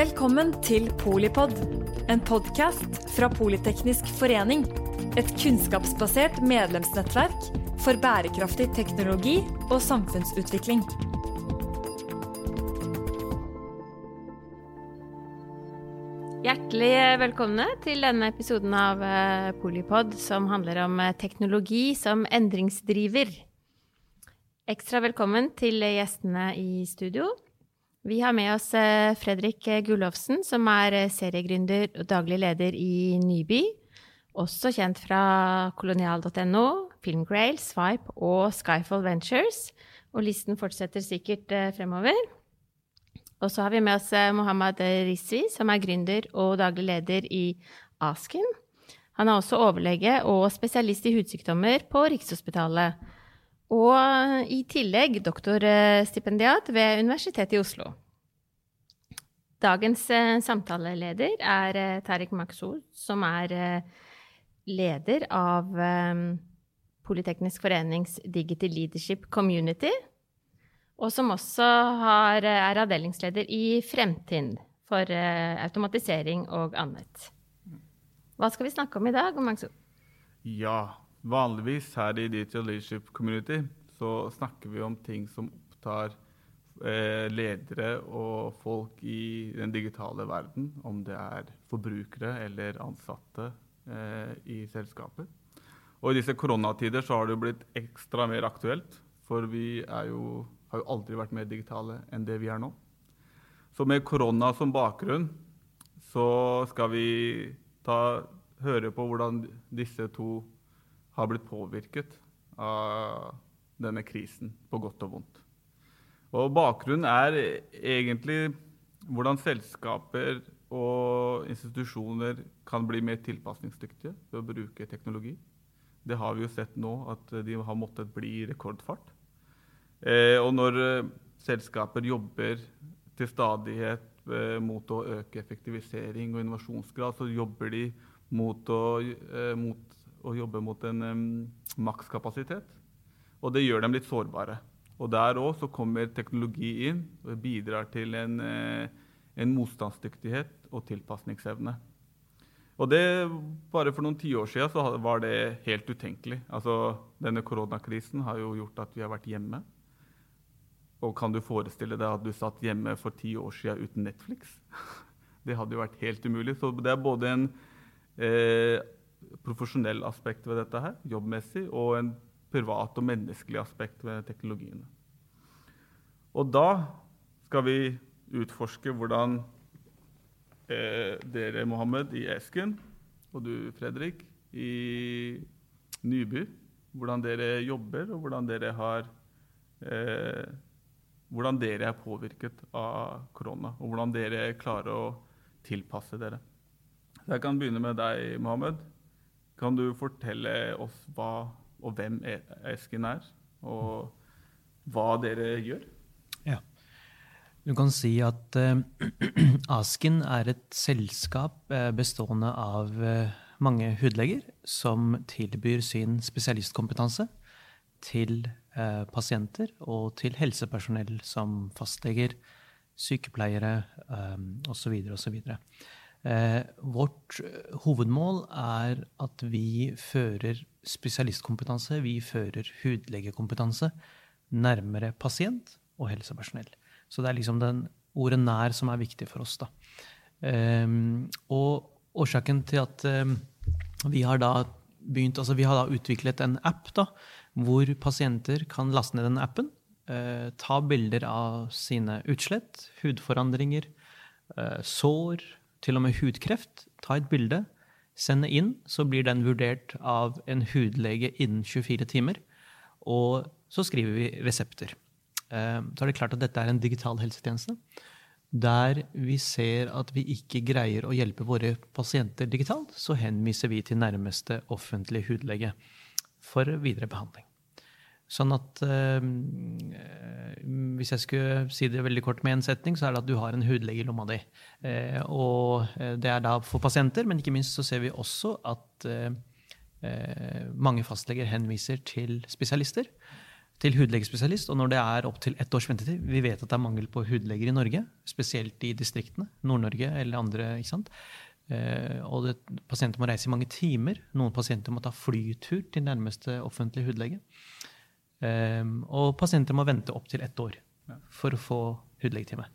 Velkommen til Polipod, en podkast fra Politeknisk forening. Et kunnskapsbasert medlemsnettverk for bærekraftig teknologi og samfunnsutvikling. Hjertelig velkomne til denne episoden av eh, Polipod som handler om eh, teknologi som endringsdriver. Ekstra velkommen til gjestene i studio. Vi har med oss eh, Fredrik Gullovsen, som er eh, seriegründer og daglig leder i Nyby. Også kjent fra kolonial.no, Filmgrail, Swipe og Skyfall Ventures. Og listen fortsetter sikkert eh, fremover. Og så har vi med oss Mohammed Rizvi, som er gründer og daglig leder i Asken. Han er også overlege og spesialist i hudsykdommer på Rikshospitalet. Og i tillegg doktorstipendiat ved Universitetet i Oslo. Dagens eh, samtaleleder er eh, Tariq Maksoud, som er eh, leder av Politeknisk forenings Digital Leadership Community, og som også har, er avdelingsleder i Fremtind for automatisering og annet. Hva skal vi snakke om i dag, Maksoud? Ja, Vanligvis her i Digital Leadership Community så snakker vi om ting som opptar eh, ledere og folk i den digitale verden, om det er forbrukere eller ansatte eh, i selskapet. Og I disse koronatider så har det jo blitt ekstra mer aktuelt, for vi jo, har jo aldri vært mer digitale enn det vi er nå. Så med korona som bakgrunn så skal vi ta, høre på hvordan disse to har blitt påvirket av denne krisen, på godt og vondt. Og Bakgrunnen er egentlig hvordan selskaper og institusjoner kan bli mer tilpasningsdyktige ved å bruke teknologi. Det har vi jo sett nå, at de har måttet bli i rekordfart. Eh, og når eh, selskaper jobber til stadighet eh, mot å øke effektivisering og innovasjonsgrad, så jobber de mot å, eh, mot å jobbe mot en um, makskapasitet. Og det gjør dem litt sårbare. Og der òg så kommer teknologi inn og bidrar til en, uh, en motstandsdyktighet og tilpasningsevne. Og det, Bare for noen tiår siden så var det helt utenkelig. Altså, Denne koronakrisen har jo gjort at vi har vært hjemme. Og kan du forestille deg at du satt hjemme for ti år siden uten Netflix? Det hadde jo vært helt umulig. Så det er både en eh, profesjonell aspekt ved dette her, jobbmessig, og en privat og menneskelig aspekt ved teknologiene. Og da skal vi utforske hvordan eh, dere, Mohammed, i Esken, og du, Fredrik, i Nyby, hvordan dere jobber, og hvordan dere har eh, hvordan dere er påvirket av korona, og hvordan dere klarer å tilpasse dere. Så jeg kan begynne med deg, Mohammed. Kan du fortelle oss hva og hvem e- Esken er, og hva dere gjør? Ja. Du kan si at uh, Asken er et selskap uh, bestående av uh, mange hudleger som tilbyr sin spesialistkompetanse til pasienter og til helsepersonell som fastleger, sykepleiere um, osv. osv. Eh, vårt eh, hovedmål er at vi fører spesialistkompetanse, vi fører hudlegekompetanse nærmere pasient og helsepersonell. Så det er liksom den ordet 'nær' som er viktig for oss. da. Eh, og årsaken til at eh, vi har da begynt, altså vi har da utviklet en app da, hvor pasienter kan laste ned den appen, eh, ta bilder av sine utslett, hudforandringer, eh, sår, til og med hudkreft, ta et bilde, sende inn, så blir den vurdert av en hudlege innen 24 timer. Og så skriver vi resepter. Eh, så er det klart at dette er en digital helsetjeneste. Der vi ser at vi ikke greier å hjelpe våre pasienter digitalt, så henviser vi til nærmeste offentlige hudlege for videre behandling. Sånn at øh, Hvis jeg skulle si det veldig kort med en setning, så er det at du har en hudlege i lomma di. Eh, og eh, det er da for pasienter, men ikke minst så ser vi også at øh, mange fastleger henviser til spesialister. til hudlegespesialist. Og når det er opptil ett års ventetid Vi vet at det er mangel på hudleger i Norge, spesielt i distriktene. Nord-Norge eller andre. ikke sant? Og det, pasienter må reise i mange timer. Noen pasienter må ta flytur til nærmeste offentlige hudlege. Eh, og pasienter må vente opptil ett år for å få hudlegetime.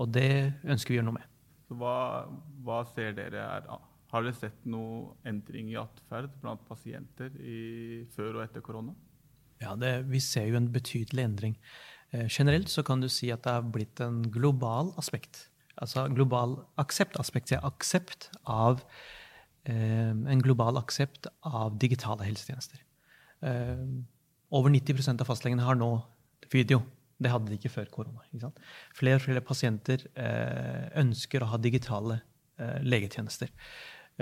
Og det ønsker vi å gjøre noe med. Så hva, hva ser dere er Har dere sett noe endring i atferd blant pasienter i, før og etter korona? Ja, det, Vi ser jo en betydelig endring. Eh, generelt så kan du si at det har blitt en global aspekt. Altså global aksept-aspekt. Aksept av eh, En global aksept av digitale helsetjenester. Eh, over 90% av fastlegene har nå video. Det hadde de ikke før korona. Flere og flere pasienter eh, ønsker å ha digitale eh, legetjenester.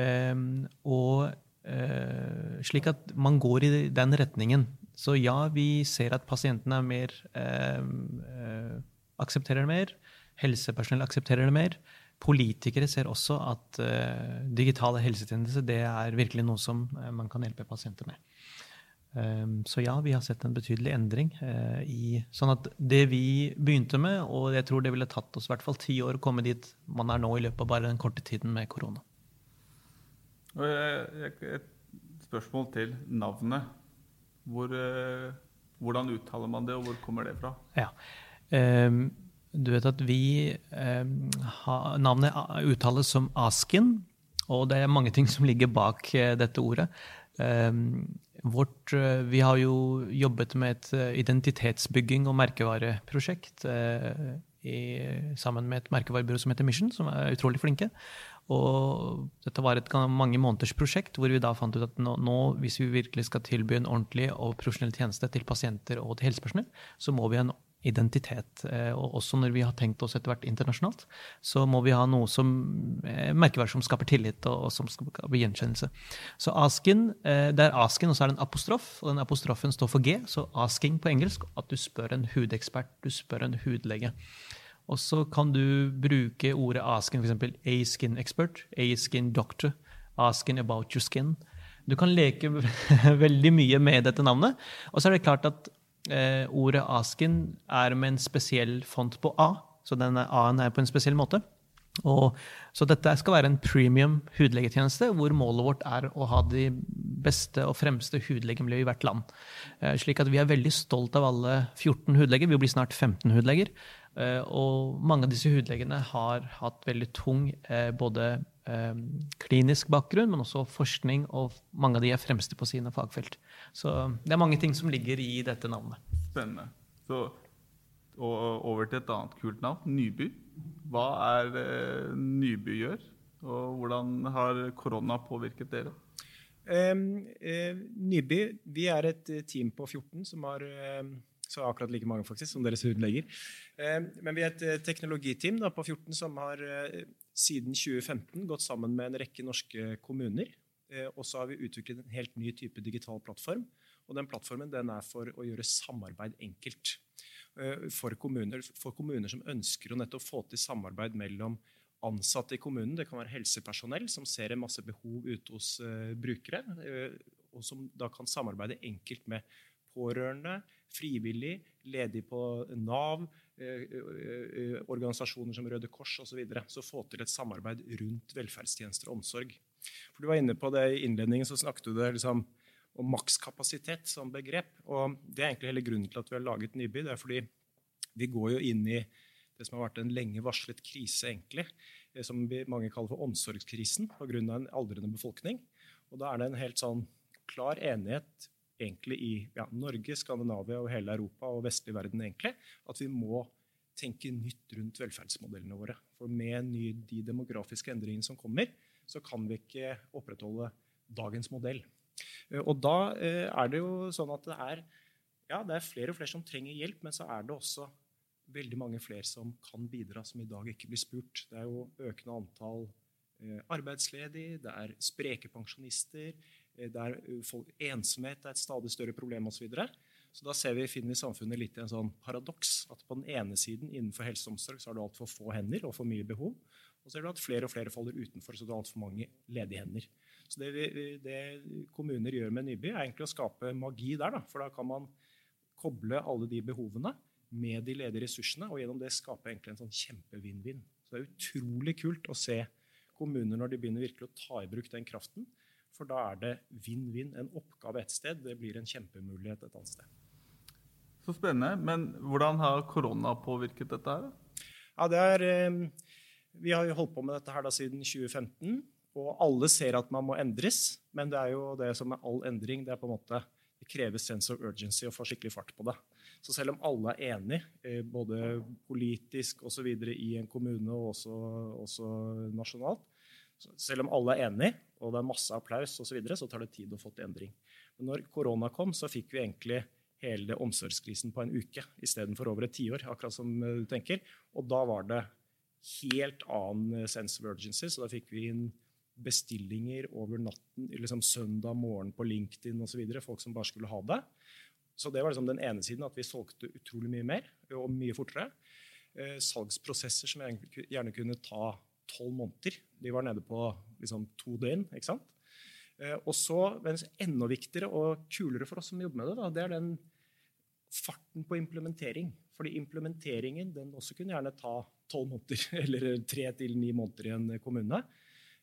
Ehm, og eh, slik at man går i den retningen. Så ja, vi ser at pasientene er mer eh, eh, aksepterer det mer. Helsepersonell aksepterer det mer. Politikere ser også at uh, digitale helsetjenester det er virkelig noe som uh, man kan hjelpe pasienter med. Um, så ja, vi har sett en betydelig endring. Uh, i, sånn at det vi begynte med, og jeg tror det ville tatt oss i hvert fall ti år å komme dit man er nå i løpet av bare den korte tiden med korona. Et spørsmål til navnet. Hvor, eh, hvordan uttaler man det, og hvor kommer det fra? Ja. Um, du vet at vi um, Navnet uttales som Askin, og det er mange ting som ligger bak dette ordet. Vårt, uh, vi har jo jobbet med et uh, identitetsbygging og merkevareprosjekt i, sammen med et merkevarebyrå som heter Mission, som er utrolig flinke. Og dette var et mange måneders prosjekt hvor vi da fant ut at nå, nå, hvis vi virkelig skal tilby en ordentlig og profesjonell tjeneste til pasienter og til helsepersonell, så må vi ha en identitet. Eh, og også når vi har tenkt oss etter hvert internasjonalt, så må vi ha noe som merkevarer som skaper tillit og, og som skaper gjenkjennelse. Så asken, eh, det er asken, og så er det en apostrof, og den apostrofen står for G. Så asking på engelsk, at du spør en hudekspert, du spør en hudlege. Og så kan du bruke ordet asking, f.eks. a skin expert, a skin doctor, asking about your skin. Du kan leke veldig mye med dette navnet. Og så er det klart at eh, ordet asken er med en spesiell font på A. Så denne A-en er på en spesiell måte. Og, så dette skal være en premium hudlegetjeneste, hvor målet vårt er å ha de beste og fremste hudlegemiljøet i hvert land. Eh, slik at vi er veldig stolt av alle 14 hudleger. Vi blir snart 15 hudleger. Eh, og mange av disse hudlegene har hatt veldig tung eh, både eh, klinisk bakgrunn, men også forskning, og mange av de er fremste på sine fagfelt. Så det er mange ting som ligger i dette navnet. Spennende. Så over til et annet kult navn, Nyby. Hva er det Nyby gjør, og hvordan har korona påvirket dere? Um, uh, Nyby, vi er et team på 14 som har så akkurat like mange faktisk som deres hudleger. Eh, men vi er et eh, teknologiteam da, på 14 som har eh, siden 2015 gått sammen med en rekke norske kommuner. Og så har vi utviklet en helt ny type digital plattform. Og den plattformen den er for å gjøre samarbeid enkelt. For kommuner, for kommuner som ønsker å nettopp få til samarbeid mellom ansatte i kommunen. Det kan være helsepersonell som ser en masse behov ute hos brukere, og som da kan samarbeide enkelt med pårørende, frivillig, ledig på Nav, eh, eh, eh, organisasjoner som Røde Kors osv. Så, videre. så få til et samarbeid rundt velferdstjenester og omsorg. For Du var inne på det i innledningen, så snakket du det liksom om makskapasitet som begrep. og Det er egentlig hele grunnen til at vi har laget Nyby. Det er fordi vi går jo inn i det som har vært en lenge varslet krise, egentlig, som mange kaller for omsorgskrisen pga. en aldrende befolkning. Og Da er det en helt sånn klar enighet egentlig i ja, Norge, Skandinavia og hele Europa og vestlig verden egentlig, at vi må tenke nytt rundt velferdsmodellene våre. For med ny, de demografiske endringene som kommer, så kan vi ikke opprettholde dagens modell. Eh, og da eh, er det jo sånn at det er, ja, det er flere og flere som trenger hjelp, men så er det også veldig mange flere som kan bidra, som i dag ikke blir spurt. Det er jo økende antall eh, arbeidsledige, det er spreke pensjonister, der folk, ensomhet er et stadig større problem osv. Så, videre. så da ser vi, finner vi samfunnet litt i en sånn paradoks. At på den ene siden innenfor helse og omsorg så har du altfor få hender og for mye behov. Og så er du at flere og flere faller utenfor, så du har altfor mange ledige hender. Så det, vi, det, kommuner gjør med Nyby, er egentlig å skape magi der. Da. For da kan man koble alle de behovene med de ledige ressursene, og gjennom det skape egentlig en sånn kjempe-vinn-vinn. Så det er utrolig kult å se kommuner når de begynner virkelig å ta i bruk den kraften. For da er det vinn-vinn. En oppgave et sted, det blir en kjempemulighet et annet sted. Så spennende. Men hvordan har korona påvirket dette her? Ja, det er, eh, vi har jo holdt på med dette her da siden 2015. Og alle ser at man må endres, men det er jo det som er all endring. Det er på en måte, det krever sense of urgency å få skikkelig fart på det. Så selv om alle er enige, eh, både politisk osv. i en kommune og også, også nasjonalt, selv om alle er enige, og det er masse applaus osv., så, videre, så tar det tid å få til endring. Men når korona kom, så fikk vi egentlig hele omsorgskrisen på en uke istedenfor over et tiår, akkurat som du tenker. Og da var det helt annen sense of urgency, så da fikk vi inn bestillinger over natten, liksom søndag morgen på LinkedIn osv. Folk som bare skulle ha det. Så det var liksom den ene siden, at vi solgte utrolig mye mer og mye fortere. Eh, salgsprosesser som gjerne kunne ta tolv måneder, de var nede på liksom, to døgn. ikke sant? Eh, og så, men enda viktigere og kulere for oss som jobber med det, da, det er den farten på implementering. Fordi implementeringen den også kunne gjerne ta tolv måneder, eller tre til ni måneder i en kommune.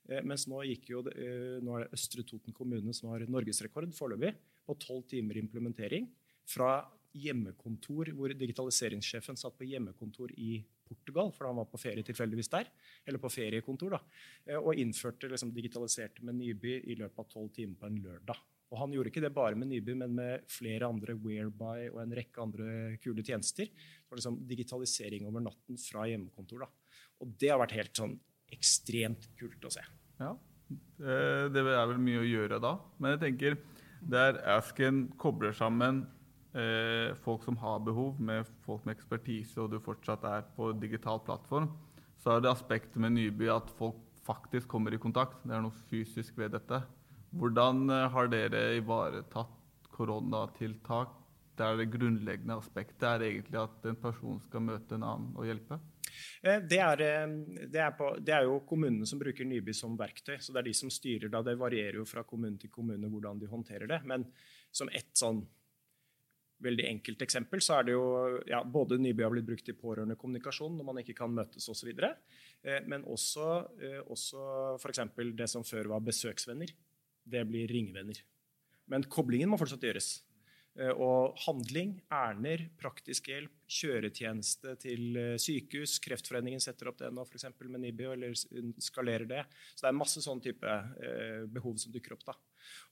Eh, mens nå, jo, eh, nå, er det Østre Toten kommune som har norgesrekord foreløpig på tolv timer implementering. Fra hjemmekontor, hvor digitaliseringssjefen satt på hjemmekontor i Portugal, for han var på ferie tilfeldigvis der, eller på feriekontor, da, eh, og innførte liksom, digitaliserte med Nyby i løpet av tolv timer på en lørdag. Og han gjorde ikke det bare med Nyby, men med flere andre Whereby og en rekke andre kule tjenester. Det var liksom digitalisering over natten fra hjemmekontor. Da. Og det har vært helt sånn ekstremt kult å se. Ja, det er vel mye å gjøre da. Men jeg tenker der Asken kobler sammen eh, folk som har behov, med folk med ekspertise, og du fortsatt er på digital plattform, så er det aspektet med Nyby at folk faktisk kommer i kontakt. Det er noe fysisk ved dette. Hvordan eh, har dere ivaretatt koronatiltak der det grunnleggende aspektet er egentlig at en person skal møte en annen og hjelpe? Eh, det er, eh, det, er på, det er, jo kommunene som bruker Nyby som verktøy. så Det er de som styrer det. Det varierer jo fra kommune til kommune hvordan de håndterer det. Men som ett sånn veldig enkelt eksempel, så er det jo ja, både Nyby har blitt brukt i pårørendekommunikasjon når man ikke kan møtes osv., eh, men også, også f.eks. det som før var besøksvenner. Det blir ringvenner. Men koblingen må fortsatt gjøres. Eh, og handling, ærender, praktisk hjelp, kjøretjeneste til eh, sykehus. Kreftforeningen setter opp det nå f.eks. med NIBIO, eller skalerer det. Så det er masse sånn type eh, behov som dukker opp. da.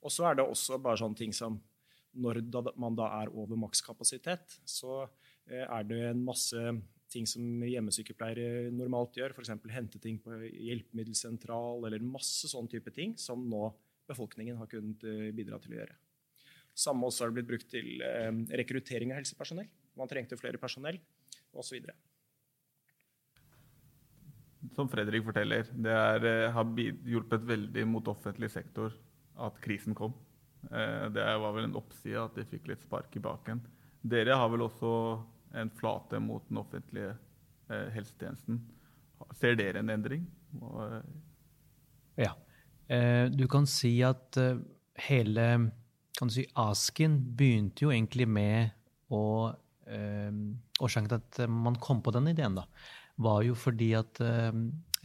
Og så er det også bare sånne ting som når man da er over makskapasitet, så er det en masse ting som hjemmesykepleiere normalt gjør, f.eks. hente ting på hjelpemiddelsentral, eller masse sånn type ting som nå befolkningen har kunnet bidra til å gjøre. Samme også har det blitt brukt til eh, rekruttering av helsepersonell. Man trengte flere personell, osv. Som Fredrik forteller, det er, eh, har hjulpet veldig mot offentlig sektor at krisen kom. Eh, det var vel en oppside at de fikk litt spark i baken. Dere har vel også en flate mot den offentlige eh, helsetjenesten. Ser dere en endring? Ja. Eh, du kan si at hele si, Asken begynte jo egentlig med å Årsaken til at man kom på den ideen, da, var jo fordi at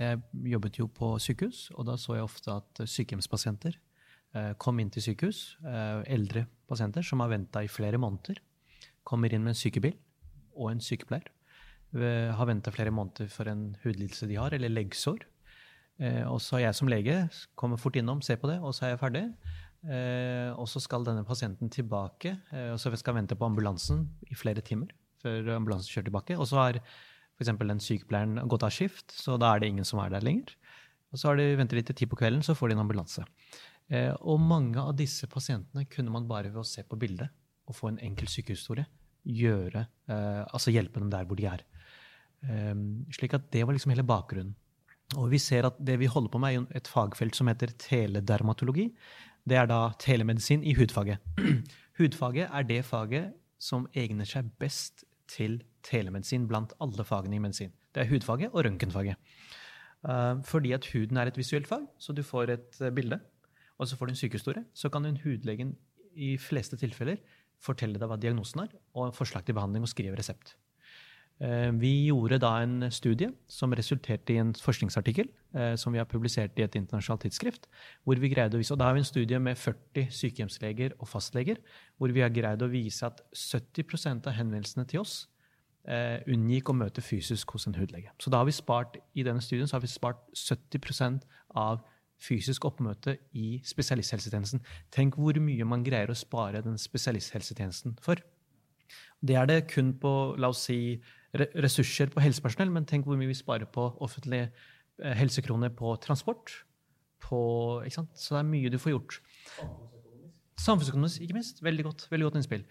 jeg jobbet jo på sykehus, og da så jeg ofte at sykehjemspasienter eh, kom inn til sykehus. Eh, eldre pasienter som har venta i flere måneder, kommer inn med en sykebil og en sykepleier. Eh, har venta flere måneder for en hudlidelse de har, eller leggsår. Eh, og så er jeg som lege kommer fort innom, ser på det, og så er jeg ferdig. Eh, og så skal denne pasienten tilbake, eh, og så skal vente på ambulansen i flere timer før ambulansen kjører tilbake. Og så har f.eks. den sykepleieren gått av skift, så da er det ingen som er der lenger. Og så har de ventet litt til ti på kvelden, så får de en ambulanse. Eh, og mange av disse pasientene kunne man bare ved å se på bildet og få en enkel sykehistorie gjøre, eh, altså hjelpe dem der hvor de er. Eh, slik at det var liksom hele bakgrunnen. Og vi ser at det vi holder på med, er et fagfelt som heter teledermatologi det er da telemedisin i hudfaget. hudfaget er det faget som egner seg best til telemedisin blant alle fagene i medisin. Det er hudfaget og røntgenfaget. Uh, fordi at huden er et visuelt fag, så du får et bilde, og så får du en sykehistorie. Så kan en hudlegen i fleste tilfeller fortelle deg hva diagnosen er, og forslag til behandling og skrive resept. Eh, vi gjorde da en studie som resulterte i en forskningsartikkel eh, som vi har publisert i et internasjonalt tidsskrift. hvor vi greide å vise, og Da har vi en studie med 40 sykehjemsleger og fastleger, hvor vi har greid å vise at 70% av henvendelsene til oss eh, unngikk å møte fysisk hos en hudlege. Så da har vi spart, i denne studien har vi spart 70% av fysisk oppmøte i spesialisthelsetjenesten. Tenk hvor mye man greier å spare den spesialisthelsetjenesten for. Det er det kun på la oss si, ressurser på helsepersonell, men tenk hvor mye vi sparer på offentlige eh, helsekroner på transport. På, Så det er mye du får gjort. Samfunnsøkonomisk, ikke minst. Veldig godt, veldig godt innspill.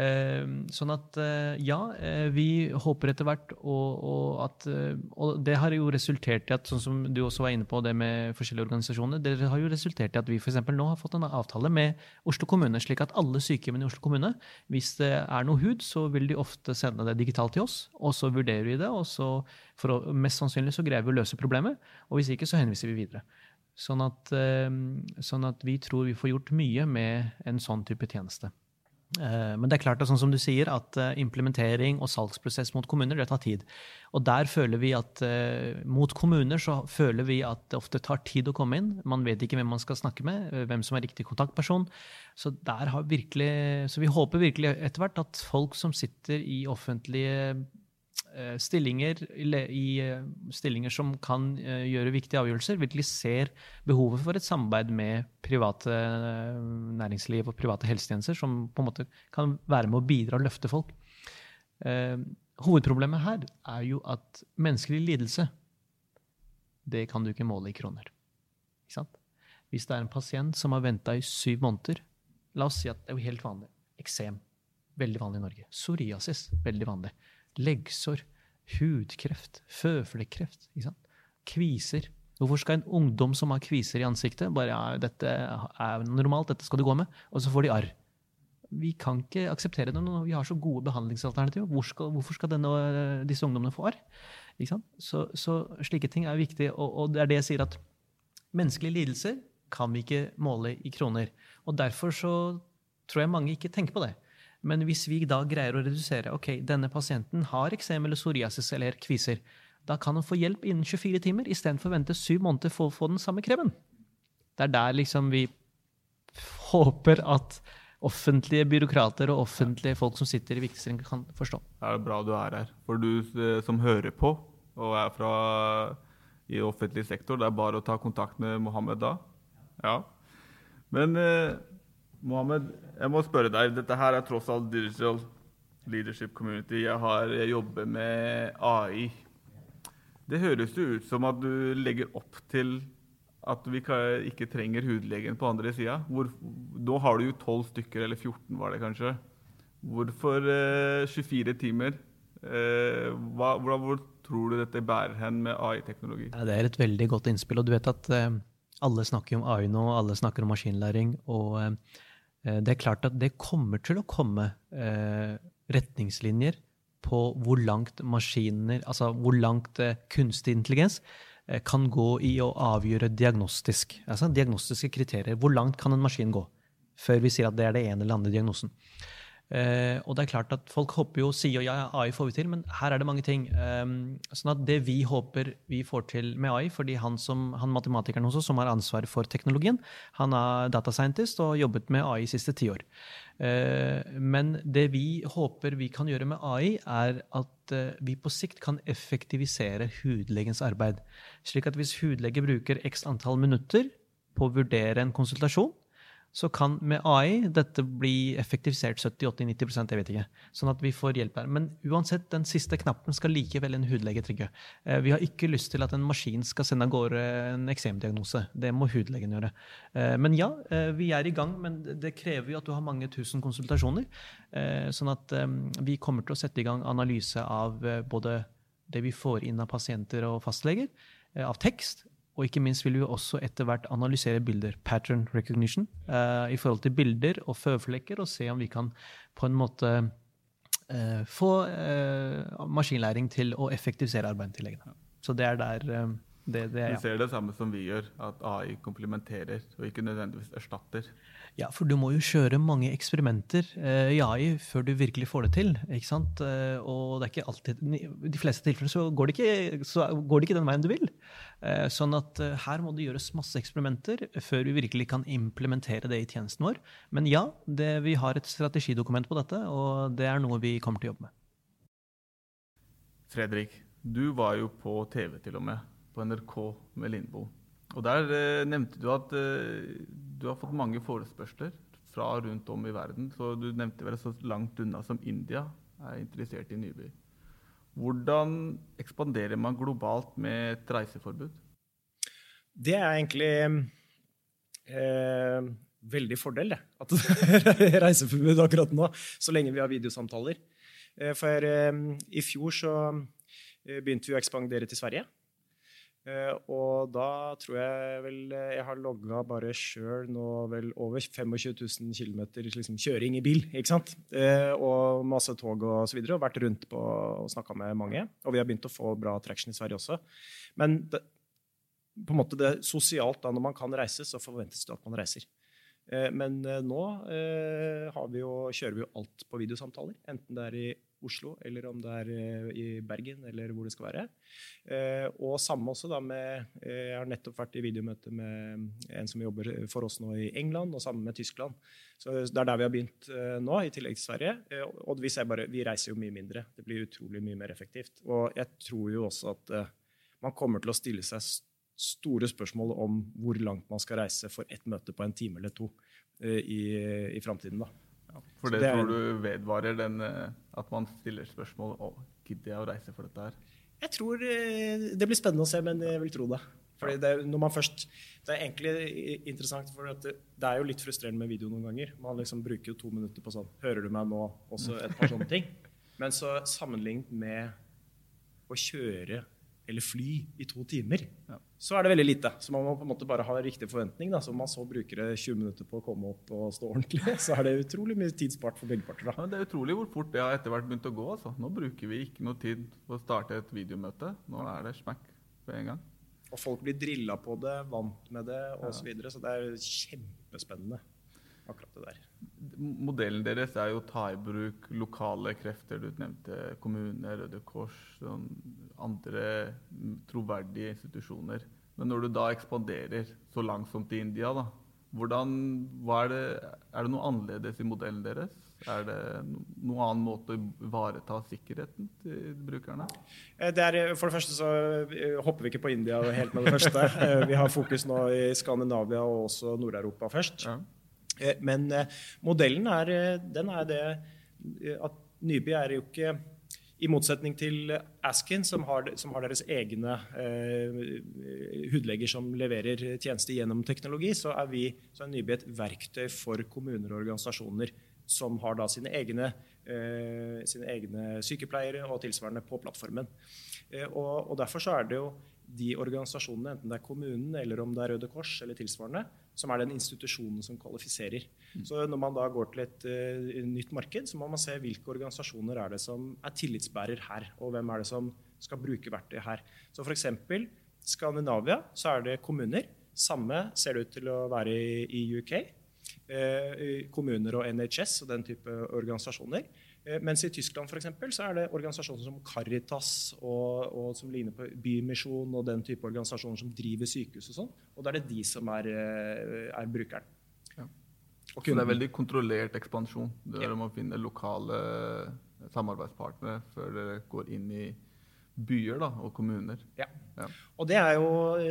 Eh, sånn at eh, ja, eh, vi håper etter hvert og, og, at Og det har jo resultert i at, sånn som du også var inne på det med forskjellige organisasjoner, det har jo resultert i at vi f.eks. nå har fått en avtale med Oslo kommune, slik at alle sykehjemmene i Oslo kommune, hvis det er noe hud, så vil de ofte sende det digitalt til oss, og så vurderer vi det, og så å, mest sannsynlig så greier vi å løse problemet, og hvis ikke så henviser vi videre. Sånn at, ehm, sånn at, vi tror vi får gjort mye med en sånn type tjeneste. Eh, men det er klart sånn som du sier, at eh, implementering og salgsprosess mot kommuner det tar tid. Og der føler vi at eh, mot kommuner så føler vi at det ofte tar tid å komme inn. Man vet ikke hvem man skal snakke med, hvem som er riktig kontaktperson. Så, virkelig, så vi håper virkelig etter hvert at folk som sitter i offentlige Eh, stillinger, i eh, stillinger som kan eh, gjøre viktige avgjørelser, virkelig ser behovet for et samarbeid med private næringsliv og private helsetjenester, som på en måte kan være med å bidra og løfte folk. Hovedproblemet her er jo at menneskelig lidelse, det kan du ikke måle i kroner. Ikke Hvis det er en pasient som har venta i syv måneder, la oss si at det er jo helt vanlig. Eksem. Veldig vanlig i Norge. Psoriasis. Veldig vanlig leggsår, hudkreft, føflekkreft, kviser. Hvorfor skal en ungdom som har kviser i ansiktet, bare ja, dette er normalt, dette skal du gå med, og så får de arr? Vi kan ikke akseptere det når vi har så gode behandlingsalternativer. Hvor skal, hvorfor skal denne, disse ungdommene få arr? Så, så, slike ting er viktig, og, og det er det jeg sier at menneskelige lidelser kan vi ikke måle i kroner. Og derfor så tror jeg mange ikke tenker på det. Men hvis vi da greier å redusere ok, denne pasienten har eksem eller psoriasis eller kviser, da kan han få hjelp innen 24 timer istedenfor å vente syv måneder for å få den samme kremen. Det er der liksom vi håper at offentlige byråkrater og offentlige folk som sitter i viktigstillingen, kan forstå. Det er bra du er her. For du eh, som hører på og er fra i offentlig sektor, det er bare å ta kontakt med Mohammed da. Ja. Men eh, Mohammed, jeg må spørre deg. Dette her er tross alt Digital Leadership Community. Jeg, har, jeg jobber med AI. Det høres jo ut som at du legger opp til at vi ikke trenger hudlegen på andre sida. Da har du jo 12 stykker, eller 14 var det kanskje. Hvorfor eh, 24 timer? Eh, hva, hvor, hvor, tror du dette bærer hen med AI-teknologi? Ja, det er et veldig godt innspill. og du vet at eh, Alle snakker om AI nå, alle snakker om maskinlæring. og eh, det er klart at det kommer til å komme eh, retningslinjer på hvor langt maskiner, altså hvor langt eh, kunstig intelligens kan gå i å avgjøre diagnostisk, altså diagnostiske kriterier. Hvor langt kan en maskin gå før vi sier at det er det ene eller andre diagnosen? Uh, og det er klart at Folk håper jo sier ja, AI får vi til, men her er det mange ting. Um, sånn at Det vi håper vi får til med AI, fordi han, som, han matematikeren hos oss som har ansvar for teknologien, han er data scientist og har jobbet med AI de siste ti år. Uh, men det vi håper vi kan gjøre med AI, er at uh, vi på sikt kan effektivisere hudlegens arbeid. Slik at hvis hudlege bruker x antall minutter på å vurdere en konsultasjon, så kan med AI dette bli effektivisert 70-80-90% jeg vet ikke. Sånn at vi får hjelp her. Men uansett, den siste knappen skal likevel en hudlege trygge. Eh, vi har ikke lyst til at en maskin skal sende av gårde en eksemdiagnose. Det må hudlegen gjøre. Eh, men ja, eh, vi er i gang, men det krever jo at du har mange tusen konsultasjoner. Sånn at vi kommer til å sette i gang analyse av både det vi får inn av pasienter og fastleger, av tekst, og ikke minst vil vi også etter hvert analysere bilder, pattern recognition, uh, i forhold til bilder og føflekker, og se om vi kan på en måte uh, få uh, maskinlæring til å effektivisere arbeidet til legene. Så det er der Det, det, Du ser det samme som vi gjør, at AI komplementerer og ikke nødvendigvis erstatter. ja, for du må jo kjøre mange eksperimenter eh, i AI før du virkelig får det til. ikke sant? Eh, og det er ikke alltid, i de fleste tilfeller så går det ikke, så går det ikke den veien du vil. Eh, sånn at her må det gjøres masse eksperimenter før vi virkelig kan implementere det i tjenesten vår. Men ja, det, vi har et strategidokument på dette, og det er noe vi kommer til å jobbe med. Fredrik, du var jo på TV til og med, på NRK med Lindboe. Og der eh, nevnte du at eh, du har fått mange forespørsler fra rundt om i verden. Så du nevnte vel så langt unna som India er interessert i Nyby. Hvordan ekspanderer man globalt med et reiseforbud? Det er egentlig eh, veldig fordel, det. At det er reiseforbud akkurat nå, så lenge vi har videosamtaler. Eh, for eh, i fjor så eh, begynte vi å ekspandere til Sverige. Eh, og da tror jeg vel eh, jeg har logga bare sjøl nå vel over 25 000 km liksom, kjøring i bil. ikke sant? Eh, og masse tog og så videre, og vært rundt på og snakka med mange. Og vi har begynt å få bra traction i Sverige også. Men det, på en måte det sosialt, da, når man kan reise, så forventes det at man reiser. Men nå eh, vi jo, kjører vi jo alt på videosamtaler. Enten det er i Oslo, eller om det er eh, i Bergen, eller hvor det skal være. Eh, Og samme også da med eh, Jeg har nettopp vært i videomøte med en som jobber for oss nå i England, og sammen med Tyskland. Så det er der vi har begynt nå, i tillegg til Sverige. Og vi, ser bare, vi reiser jo mye mindre. Det blir utrolig mye mer effektivt. Og jeg tror jo også at man kommer til å stille seg store spørsmål om hvor langt man skal reise for ett møte på en time eller to i, i framtiden. da. For det, det tror du vedvarer den, eh, at man stiller spørsmål om gidder jeg å reise for dette her? Jeg tror eh, Det blir spennende å se, men jeg vil tro det. Fordi det, når man først, det er egentlig interessant, for det, det er jo litt frustrerende med video noen ganger. Man liksom bruker jo to minutter på sånn Hører du meg nå? Også et par sånne ting. Men så sammenlignet med å kjøre eller fly i to timer, Ja. så er det veldig lite. Så man må på en måte bare ha riktig forventning. Da. Så om man så bruker det 20 minutter på å komme opp og stå ordentlig, så er det utrolig mye tid spart for begge parter. Ja, men det er utrolig hvor fort det har etter hvert begynt å gå. Altså. Nå bruker vi ikke noe tid på å starte et videomøte. Nå er det smack på en gang. Og folk blir drilla på det, vant med det osv. Så, videre, så det er kjempespennende, akkurat det der. Modellen deres er jo å ta i bruk lokale krefter. Du nevnte kommuner, Røde Kors, sånn andre troverdige institusjoner. Men når du da ekspanderer så langsomt til India, da, hvordan, er, det, er det noe annerledes i modellen deres? Er det noen annen måte å ivareta sikkerheten til brukerne? Eh, Det er, for det første så eh, hopper vi ikke på India helt med det første. Eh, Vi har fokus nå i Skandinavia og også Nord-Europa først. Ja. Eh, Men eh, modellen er, eh, er det at Nyby er jo ikke i motsetning til Askin, som har, som har deres egne eh, hudleger som leverer tjenester gjennom teknologi, så er, vi, så er Nyby et verktøy for kommuner og organisasjoner som har da sine egne, eh, sine egne sykepleiere og tilsvarende på plattformen. Eh, og, og Derfor så er det jo de organisasjonene, enten det er kommunen eller om det er Røde Kors eller tilsvarende, som er den institusjonen som kvalifiserer. Så når man da går til et uh, nytt marked, så må man se hvilke organisasjoner er det som er tillitsbærer her, og hvem er det som skal bruke verktøyet her. Så f.eks. Skandinavia så er det kommuner. Samme ser det ut til å være i, i UK. Eh, kommuner og NHS og den type organisasjoner. Eh, mens i Tyskland for eksempel, så er det organisasjoner som Caritas og, og som ligner på Bymisjon og den type organisasjoner som driver sykehus og sånn. Og da er det de som er, eh, er brukeren. Ja. Og Så det er veldig kontrollert ekspansjon. Det Ja. er om å finne lokale samarbeidspartnere før dere går inn i byer da, og kommuner. Ja. Ja. Og det er jo,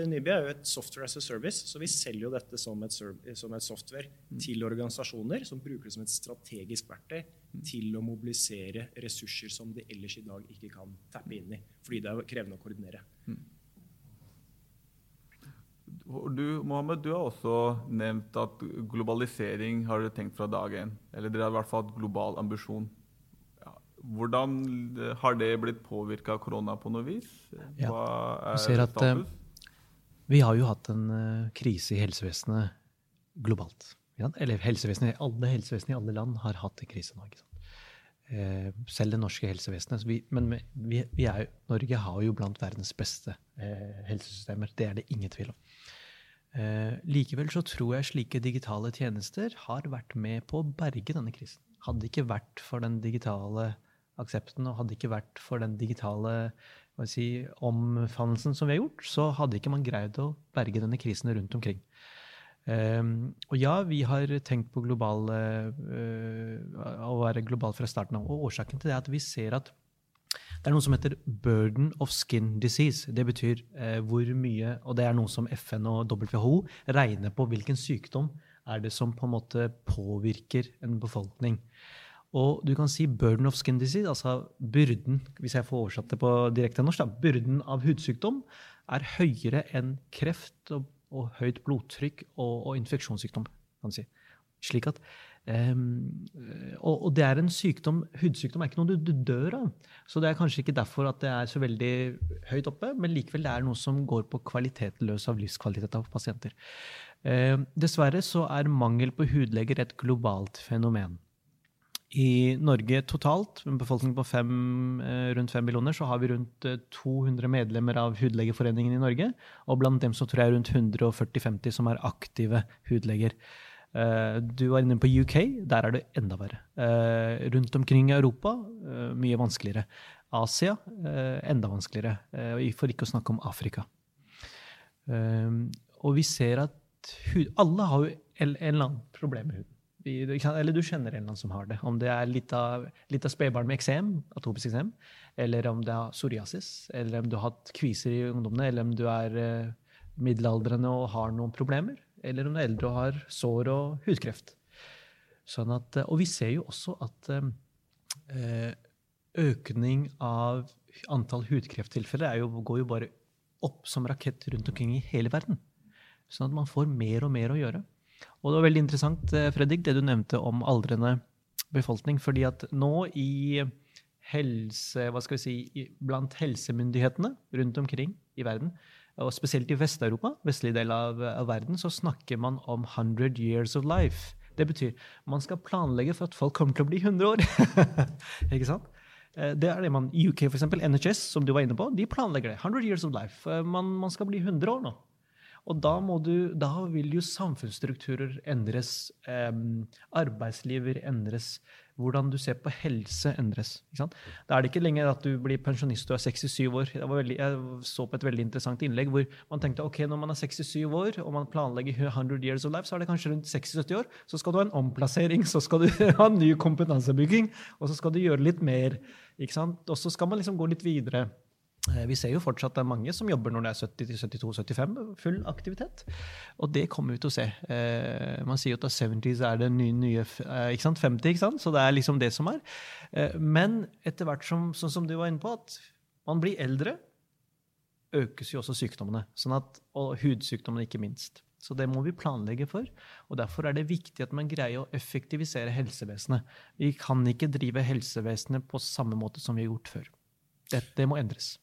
Nyby er jo et software as a service, så vi selger jo dette som et, som et software til organisasjoner som bruker det som et strategisk verktøy til å mobilisere ressurser som de ellers i dag ikke kan tappe inn i, fordi det er krevende å koordinere. Og Du, Mohammed, du har også nevnt at globalisering har dere tenkt fra dag én. Eller dere har i hvert fall hatt global ambisjon. Hvordan eh, har det blitt påvirka av korona på noe vis? Hva er at, eh, status? Vi har jo hatt en eh, krise i helsevesenet globalt. Eller helsevesenet, alle helsevesenet i alle land har hatt en krise nå. selv det norske helsevesenet. Vi, men vi, vi er, Norge har jo blant verdens beste eh, helsesystemer. Det er det ingen tvil om. Eh, likevel så tror jeg slike digitale tjenester har vært med på å berge denne krisen. Hadde det ikke vært for den digitale aksepten og hadde ikke vært for den digitale si, omfavnelsen som vi har gjort, så hadde ikke man greid å berge denne krisen rundt omkring. Um, og ja, vi har tenkt på global, uh, å være global fra starten av. Og årsaken til det er at vi ser at det er noe som heter 'burden of skin disease'. Det betyr uh, hvor mye Og det er noe som FN og WHO regner på hvilken sykdom er det som på en måte påvirker en befolkning. Og du kan si 'burden of skin disease', altså byrden hvis jeg får oversatt det på direkte norsk, da, byrden av hudsykdom er høyere enn kreft og og høyt blodtrykk og, og infeksjonssykdom. kan si. Slik at, um, og, og, det er en sykdom, Hudsykdom er ikke noe du, du, dør av. Så det er kanskje ikke derfor at det er så veldig høyt oppe, men likevel det er noe som går på kvalitet løs av livskvalitet av pasienter. Uh, dessverre så er mangel på hudleger et globalt fenomen. I Norge totalt, med en befolkning på fem, eh, rundt fem millioner, så har vi rundt 200 eh, medlemmer av Hudlegeforeningen i Norge. Og blant dem så tror jeg rundt 140-50 som er aktive hudleger. Eh, du var inne på UK. Der er det enda verre. Rundt omkring i Europa mye vanskeligere. Asia enda vanskeligere. For ikke å snakke om Afrika. Og vi ser at hud, alle har jo en eller annen problem med huden. Eller du kjenner en eller annen som har det. Om det er litt av, litt av spedbarn med eksem, atopisk eksem, eller om det er psoriasis, eller om du har hatt kviser i ungdommene, eller om du er uh, middelaldrende og har noen problemer, eller om du er eldre og har sår og hudkreft. Sånn at, og vi ser jo også at uh, økning av antall hudkrefttilfeller jo, går jo bare opp som rakett rundt omkring i hele verden. Sånn at man får mer og mer å gjøre. Og det var veldig interessant, eh, Fredrik, det du nevnte om aldrende befolkning. fordi at nå i helse, hva skal vi si, blant helsemyndighetene rundt omkring i verden, og spesielt i Vest-Europa, vestlig del av, av, verden, så snakker man om 100 years of life. Det betyr man skal planlegge for at folk kommer til å bli 100 år. Ikke sant? Eh, det er det man, UK, f.eks., NHS, som du var inne på, de planlegger det. 100 years of life. Eh, man, man skal bli 100 år nå. Og da, du, da vil jo samfunnsstrukturer endres, eh, arbeidsliver endres, hvordan du ser på helse endres. Da er det ikke lenger at du blir pensjonist og er 67 år. Veldig, jeg så på et veldig interessant innlegg hvor man tenkte ok, når man er 67 år og man planlegger 100 years of life, så er det kanskje rundt 76 år. Så skal du ha en omplassering, så skal du ha ny kompetansebygging, og så skal du gjøre litt mer. Og så skal man liksom gå litt videre. Eh, vi ser jo fortsatt det er mange som jobber når det er 70-72-75, full aktivitet. Og det kommer vi til å se. Eh, man sier jo at 70s er det nye, nye eh, ikke sant? 50, ikke sant? så det er liksom det som er. Men etter hvert som, sånn som du var inne på, at man blir eldre, økes jo også sykdommene. Sånn at, og hudsykdommene, ikke minst. Så det må vi planlegge for. og Derfor er det viktig at man greier å effektivisere helsevesenet. Vi kan ikke drive helsevesenet på samme måte som vi har gjort før. Det, det må endres.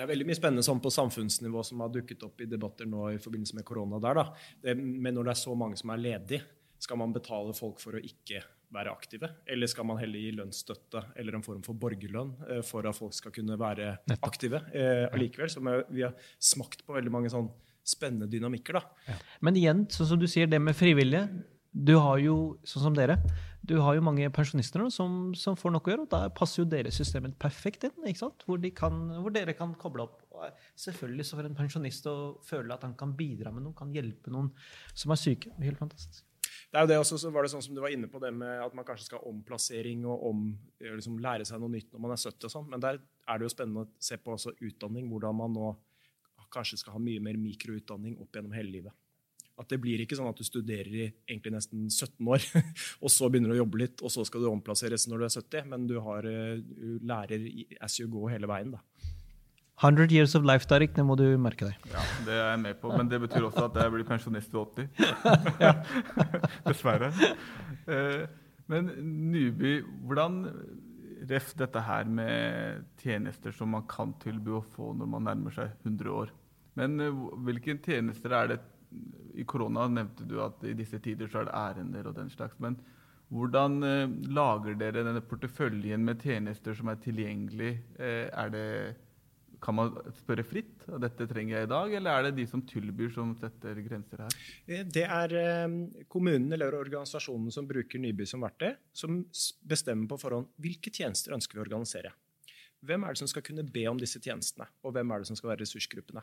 Det er veldig mye spennende sånn på samfunnsnivå som har dukket opp i debatter nå i forbindelse med korona. der. Det, men når det er så mange som er ledige, skal man betale folk for å ikke være aktive? Eller skal man heller gi lønnsstøtte eller en form for borgerlønn eh, for at folk skal kunne være aktive eh, allikevel? Så vi har smakt på veldig mange sånn spennende dynamikker. da. Ja. Men igjen, sånn som du sier, det med frivillige. Du har jo, sånn som dere, du har jo mange pensjonister som, som, får nok å gjøre, og da passer jo deres systemet perfekt inn. ikke sant? Hvor, de kan, hvor, dere kan koble opp. Og selvfølgelig så for en pensjonist å føle at han kan bidra med noen, kan hjelpe noen som er syke. Helt fantastisk. Det er jo det også, så var det sånn som du var inne på det med at man kanskje skal ha omplassering og om, liksom lære seg noe nytt når man er 70 og sånn. Men der er det jo spennende å se på også utdanning, hvordan man nå kanskje skal ha mye mer mikroutdanning opp gjennom hele livet. At det blir ikke sånn at du studerer i egentlig nesten 17 år, og så begynner du å jobbe litt, og så skal du omplasseres når du er 70, men du, har, eh, du lærer as you go hele veien. da. 100 years of life, Tariq, det må du merke deg. Ja, Det er jeg med på, men det betyr også at jeg blir pensjonist ved 80. Dessverre. Eh, men Nyby, hvordan ref dette her med tjenester som man kan tilby å få når man nærmer seg 100 år. Men eh, hvilke tjenester er det i korona nevnte du at i disse tider så er det ærender og den slags. Men Hvordan eh, lager dere denne porteføljen med tjenester som er tilgjengelig? Eh, er det, kan man spørre fritt? Dette trenger jeg i dag, eller er det de som tilbyr, som setter grenser her? Eh, det er eh, kommunen eller organisasjonen som bruker Nyby som verktøy, som bestemmer på forhånd hvilke tjenester ønsker vi å organisere. Hvem er det som skal kunne be om disse tjenestene, og hvem er det som skal være ressursgruppene?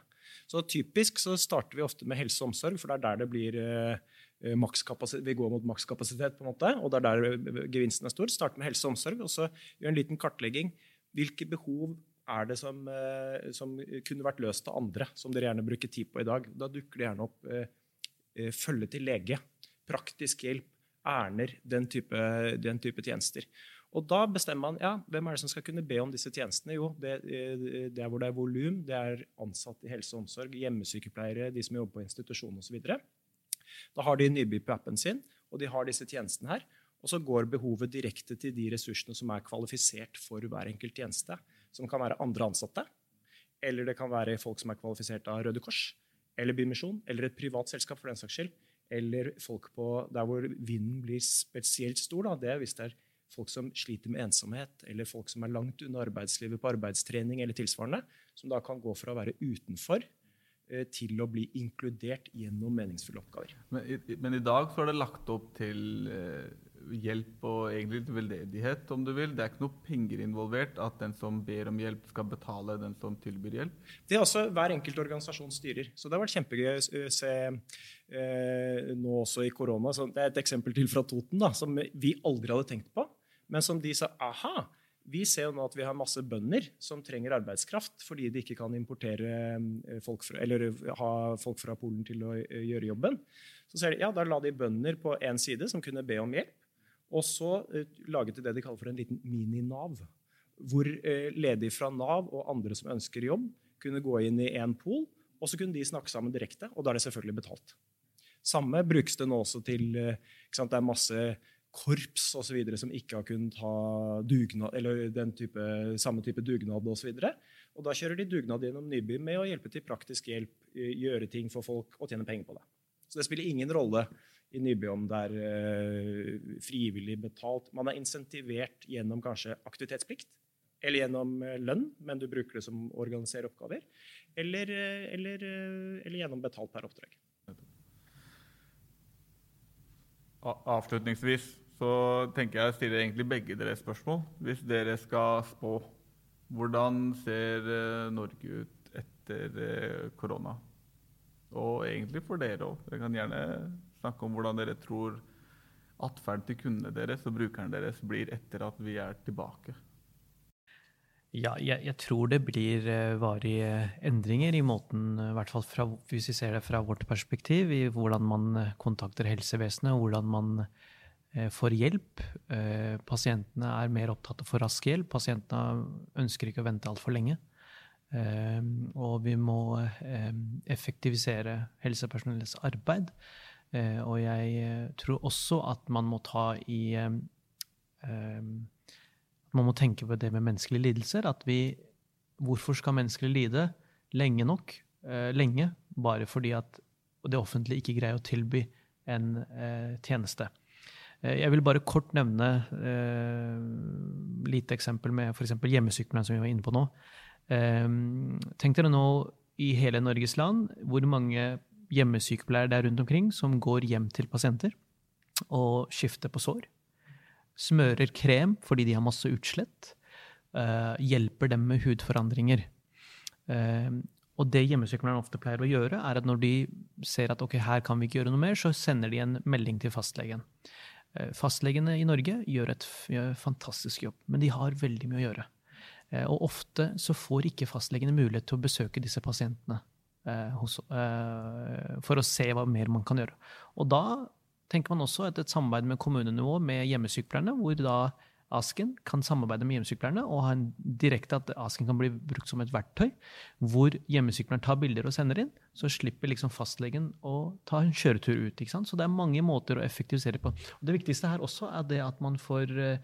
Så Typisk så starter vi ofte med helse og omsorg, for det er der det blir eh, eh, vi går mot makskapasitet, på en måte, og det er der eh, gevinsten er stor. Start med helse og omsorg, og så gjør en liten kartlegging. Hvilke behov er det som, som kunne vært løst av andre, som dere gjerne bruker tid på i dag? Da dukker det gjerne opp følge til lege, praktisk hjelp, Erner, den type, den type tjenester. Og da bestemmer man ja, hvem er det som skal kunne be om disse tjenestene. Jo, det, eh, det er hvor det er volum, det er ansatte i helse og omsorg, hjemmesykepleiere, de som jobber på institusjon osv. Da har de Nyby på appen sin, og de har disse tjenestene her. Og så går behovet direkte til de ressursene som er kvalifisert for hver enkelt tjeneste. Som kan være andre ansatte, eller det kan være folk som er kvalifisert av Røde Kors, eller Bymisjon, eller et privat selskap for den saks skyld. Eller folk på der hvor vinden blir spesielt stor. Da. Det er hvis det er folk som sliter med ensomhet, eller folk som er langt unna arbeidslivet på arbeidstrening eller tilsvarende, som da kan gå fra å være utenfor eh, til å bli inkludert gjennom meningsfulle oppgaver. Men i, men i dag så er det lagt opp til eh, hjelp og egentlig veldedighet, om du vil. Det er ikke noe penger involvert. At den som ber om hjelp, skal betale den som tilbyr hjelp. Det er også hver enkelt organisasjon styrer. Så det har vært kjempegøy å se eh, nå også i korona. Så det er et eksempel til fra Toten da, som vi aldri hadde tenkt på, men som de sa aha. Vi ser jo nå at vi har masse bønder som trenger arbeidskraft fordi de ikke kan importere eh, folk fra, eller ha folk fra Polen til å eh, gjøre jobben. Så ser de, ja, Da la de bønder på én side som kunne be om hjelp. Og så eh, laget de det de kaller for en liten mini-Nav. Hvor eh, ledige fra Nav og andre som ønsker jobb, kunne gå inn i én pool, og så kunne de snakke sammen direkte, og da er det selvfølgelig betalt. Samme brukes det nå også til eh, ikke sant, Det er masse korps og så videre som ikke har kunnet ha dugnad, eller den type, samme type dugnad osv. Og da kjører de dugnad gjennom Nyby med å hjelpe til praktisk hjelp, gjøre ting for folk og tjene penger på det. Så det spiller ingen rolle i Nyby om det er frivillig betalt. Man er insentivert gjennom kanskje aktivitetsplikt eller gjennom lønn, men du bruker det som å organisere oppgaver, eller, eller, eller gjennom betalt per oppdrag. A- Avslutningsvis så tenker jeg å stille egentlig begge dere spørsmål. Hvis dere skal spå, hvordan ser eh, Norge ut etter eh, korona? Og egentlig for dere òg. Dere kan gjerne snakke om hvordan dere tror atferden til kundene deres og brukerne deres blir etter at vi er tilbake. Ja, jeg, jeg tror det blir eh, varige endringer i måten, eh, i hvert fall fra, hvis vi ser det fra vårt perspektiv, i hvordan man eh, kontakter helsevesenet, hvordan man eh, får hjelp. Eh, pasientene er mer opptatt av å få rask hjelp. Pasientene ønsker ikke å vente altfor lenge. Eh, og vi må eh, effektivisere helsepersonellets arbeid. Eh, og jeg eh, tror også at man må ta i eh, eh, man må tenke på det med menneskelige lidelser. At vi Hvorfor skal mennesker lide lenge nok? Eh, lenge, bare fordi at det offentlige ikke greier å tilby en eh, tjeneste. Eh, jeg vil bare kort nevne eh, lite eksempel med f.eks. hjemmesykepleien, som vi var inne på nå. Eh, tenk dere nå i hele Norges land hvor mange hjemmesykepleiere det er rundt omkring som går hjem til pasienter og skifter på sår smører krem fordi de har masse utslett, Uh, hjelper dem med hudforandringer. Uh, og det hjemmesykepleieren ofte pleier å gjøre, er at når de ser at ok, her kan vi ikke gjøre noe mer, så sender de en melding til fastlegen. Uh, fastlegene i Norge gjør et fantastisk jobb, men de har veldig mye å gjøre. Og ofte så får ikke fastlegene mulighet til å besøke disse pasientene hos, for å se hva mer man kan gjøre. Og da tenker man også et, et samarbeid med kommunenivå med hjemmesykepleierne, hvor da Asken kan samarbeide med hjemmesykepleierne og ha en direkte at Asken kan bli brukt som et verktøy, hvor hjemmesykepleieren tar bilder og sender inn, så slipper liksom fastlegen å ta en kjøretur ut. ikke sant? Så det er mange måter å effektivisere på. Og det viktigste her også er det at man får eh,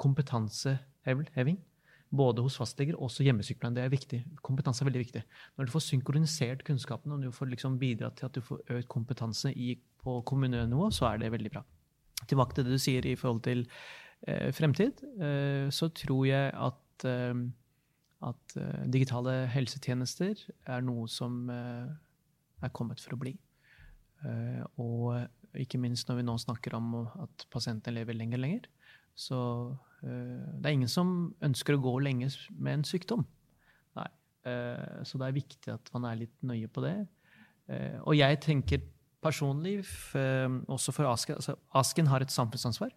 kompetanseheving. Både hos fastleger og hjemmesykepleien. Det er viktig. Kompetanse er veldig viktig. Når du får synkronisert kunnskapen og du får liksom bidra til at du får økt kompetanse i, på kommunenivå, så er det veldig bra. tilbake til det du sier i forhold til eh, fremtid, eh, så tror jeg at, eh, at eh, digitale helsetjenester er noe som eh, er kommet for å bli. Eh, og ikke minst når vi nå snakker om at pasientene lever lenger og lenger. Så det er ingen som ønsker å gå lenge med en sykdom. Nei. så det er viktig at man er litt nøye på det. og jeg tenker personlig, også for Asken altså Asken har et samfunnsansvar.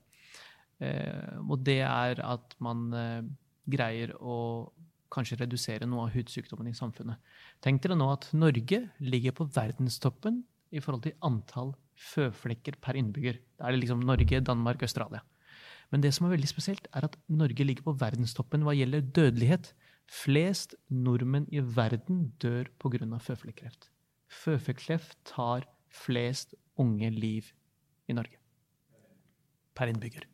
Eh, og det er at man eh, greier å kanskje redusere noe av hudsykdommen i samfunnet. Tenk dere nå at Norge ligger på verdenstoppen i forhold til antall føflekker per innbygger. Da er det liksom Norge, Danmark, Australia. Men det som er veldig spesielt, er at Norge ligger på verdenstoppen hva gjelder dødelighet. Flest nordmenn i verden dør pga. føflekkreft. Føflekkreft tar flest unge liv i Norge. Per innbygger.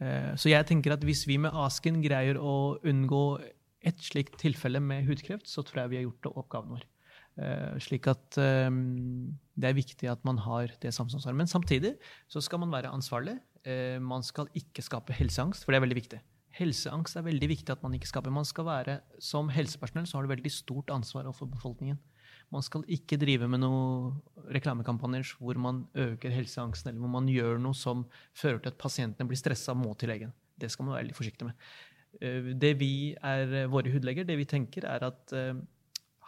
Eh, så jeg tenker at hvis vi med Asken greier å unngå et slikt tilfelle med hudkreft, så tror jeg vi har gjort det oppgaven vår. Eh, slik at um, det er viktig at man har det samfunnsansvaret. Men samtidig så skal man være ansvarlig. Uh, man skal ikke skape helseangst, for det er veldig viktig. Helseangst er veldig viktig at man ikke skaper. Man skal være, Som helsepersonell så har du veldig stort ansvar overfor befolkningen. Man skal ikke drive med noen reklamekampanjer hvor man øker helseangsten, eller hvor man gjør noe som fører til at pasientene blir stressa og må til legen. Det skal man være veldig forsiktig med. Eh, det vi er våre hudleger, det vi tenker, er at uh,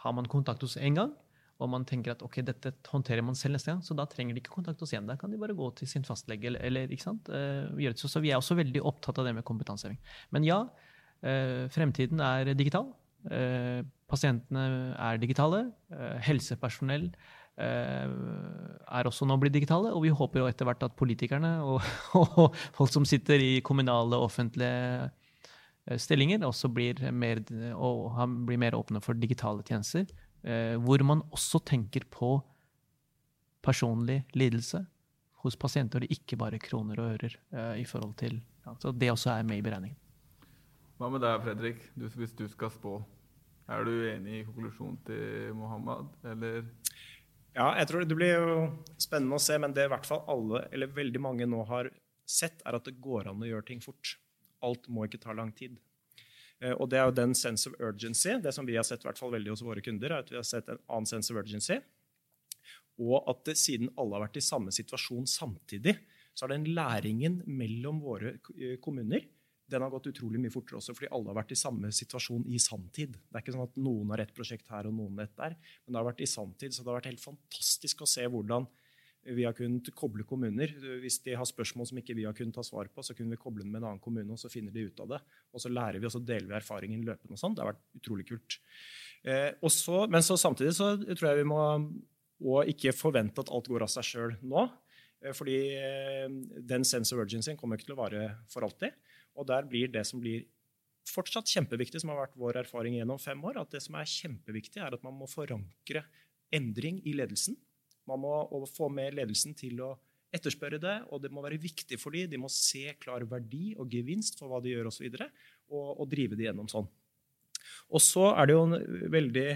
har man kontakt hos én gang, og man tenker at ok, dette håndterer man selv neste gang, så da trenger de ikke kontakt oss igjen. Da kan de bare gå til sin fastlege. eller, eller ikke sant? Uh, så, vi er også veldig opptatt av det med kompetanseheving. Men ja, uh, fremtiden er digital. Uh, Pasientene er digitale. Eh, helsepersonell eh, er også nå blitt digitale. Og vi håper jo etter hvert at politikerne og, og folk som sitter i kommunale og offentlige eh, stillinger, også blir mer, blir mer åpne for digitale tjenester. Hvor man også tenker på personlig lidelse hos pasienter, og ikke bare kroner og ører. i forhold til, ja, så Det også er med i beregningen. Hva med deg, Fredrik, du, hvis du skal spå? Er du enig i konklusjonen til Mohammed, eller? Ja, jeg tror det blir jo spennende å se, men det i hvert fall alle, eller veldig mange nå har sett, er at det går an å gjøre ting fort. Alt må ikke ta lang tid. Eh, og det er jo den sense of urgency. Det som vi har sett i hvert fall veldig hos våre kunder, er at vi har sett en annen sense of urgency. Og at det, siden alle har vært i samme situasjon samtidig, så har den læringen mellom våre eh, kommuner den har gått utrolig mye fortere også, fordi alle har vært i samme situasjon i sanntid. Det er ikke sånn at noen har et prosjekt her og noen et der, men det har vært i sanntid. Så det har vært helt fantastisk å se hvordan vi har kunnet koble kommuner. Hvis de har spørsmål som ikke vi har kunnet ta svar på, så kunne vi koble dem med en annen kommune, og så finner de ut av det. Og så lærer vi, og så deler vi erfaringen løpende. og sånn. Det har vært utrolig kult. Eh, så, men så samtidig så tror jeg vi må og ikke forvente at alt går av seg sjøl nå. Eh, fordi eh, den sense of urgency kommer ikke til å vare for alltid. Og der blir det som blir fortsatt kjempeviktig, som har vært vår erfaring gjennom fem år, at det som er kjempeviktig, er at man må forankre endring i ledelsen. Man må få med ledelsen til å etterspørre det, og det må være viktig for dem. De må se klar verdi og gevinst for hva de gjør, osv., og, og, drive det gjennom sånn. Og så er det jo veldig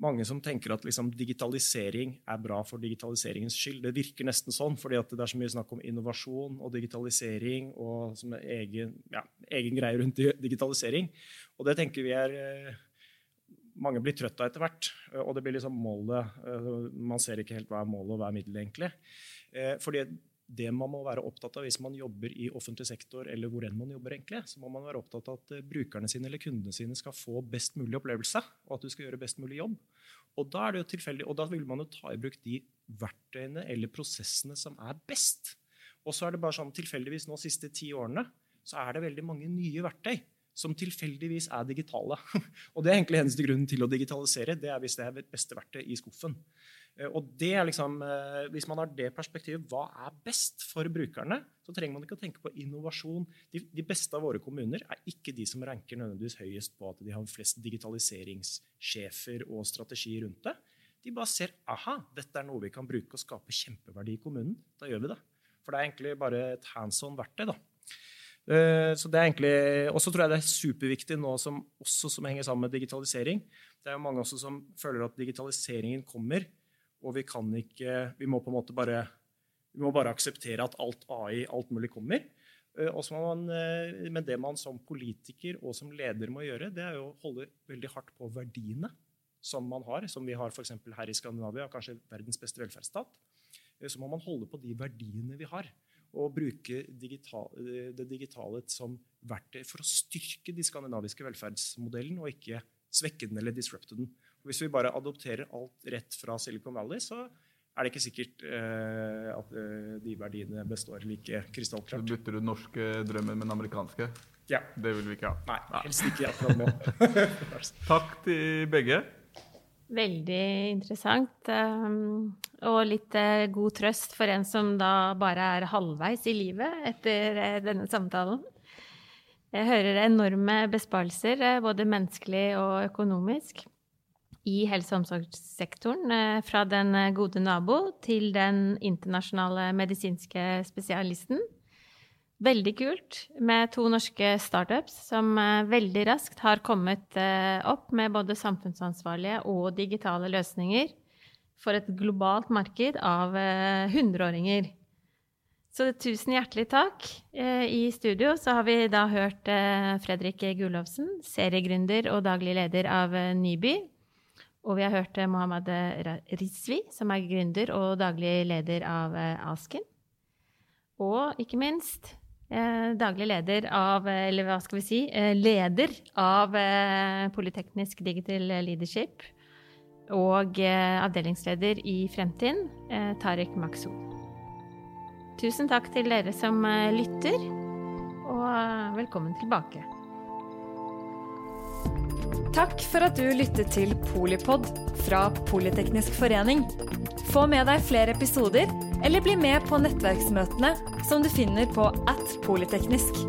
mange som tenker at liksom, digitalisering er bra for digitaliseringens skyld. Det virker nesten sånn, fordi det er så mye snakk om innovasjon og digitalisering og egen, ja, egen greie rundt digitalisering. Og det tenker vi er Mange blir trøtt av etter hvert. Og det blir liksom målet eh, Man ser ikke helt hva er målet og hva er middelet, egentlig. Eh, fordi det man må være opptatt av hvis man jobber i offentlig sektor, eller hvor enn man jobber, egentlig, så må man være opptatt av at eh, brukerne sine eller kundene sine skal få best mulig opplevelse, og at du skal gjøre best mulig jobb. Og da er det jo tilfeldig, og da vil man jo ta i bruk de verktøyene eller prosessene som er best. Og så er det bare sånn tilfeldigvis nå de siste ti årene så er det veldig mange nye verktøy som tilfeldigvis er digitale. og det er egentlig eneste grunnen til å digitalisere. det er hvis det er det beste verktøy i skuffen. Eh, og det er liksom, eh, Hvis man har det perspektivet, hva er best for brukerne, så trenger man ikke å tenke på innovasjon. De, beste av våre kommuner er ikke de som ranker nødvendigvis høyest på at de har flest digitaliseringssjefer og strategi rundt det. De bare ser aha, dette er noe vi kan bruke og skape kjempeverdi i kommunen. Da gjør vi det. For det er egentlig bare et hands on-verktøy. da. Eh, så det er egentlig, Og så tror jeg det er superviktig nå som, også som henger sammen med digitalisering. Det er jo mange også som føler at digitaliseringen kommer, og vi kan ikke Vi må på en måte bare Vi må bare akseptere at alt AI, alt mulig kommer. Eh, man, eh, men det man som politiker og som leder må gjøre, det er jo å holde veldig hardt på verdiene som man har, som vi har f.eks. her i Skandinavia, kanskje verdens beste velferdsstat. Så må man holde på de verdiene vi har, og bruke digital, det digitale som verktøy for å styrke de skandinaviske velferdsmodellen, og ikke svekke den eller disrupte den. Og hvis vi bare adopterer alt rett fra Silicon Valley, så er det ikke sikkert eh, at eh, de verdiene består like krystallklart. Så bytter du norske drømmen med den amerikanske? Ja. Det vil vi ikke ha. Nei, helst ikke akkurat nå. Takk til begge. Veldig interessant. Og litt uh, god trøst for en som da bare er halvveis i livet etter uh, denne samtalen. Jeg hører enorme besparelser, uh, både menneskelig og økonomisk i helse- og omsorgssektoren, eh, fra den eh, gode nabo til den internasjonale medisinske spesialisten. Veldig kult med to norske startups som eh, veldig raskt har kommet opp med både samfunnsansvarlige og digitale løsninger for et globalt marked av hundreåringer. Så tusen hjertelig takk. I studio så har vi da hørt Fredrik Gullovsen, seriegründer og daglig leder av Nyby. Og vi har hørt eh, Mohammed Rizvi, som er gründer og daglig leder av eh, Asken. Og ikke minst eh, daglig leder av, eller hva skal vi si, eh, leder av Politeknisk Digital Leadership. Og eh, avdelingsleder i Fremtiden, Tariq Maksoud. Tusen takk til dere som lytter, og velkommen tilbake. Takk for at du lyttet til Polipod fra Politeknisk forening. Få med deg flere episoder, eller bli med på nettverksmøtene som du finner på at polyteknisk.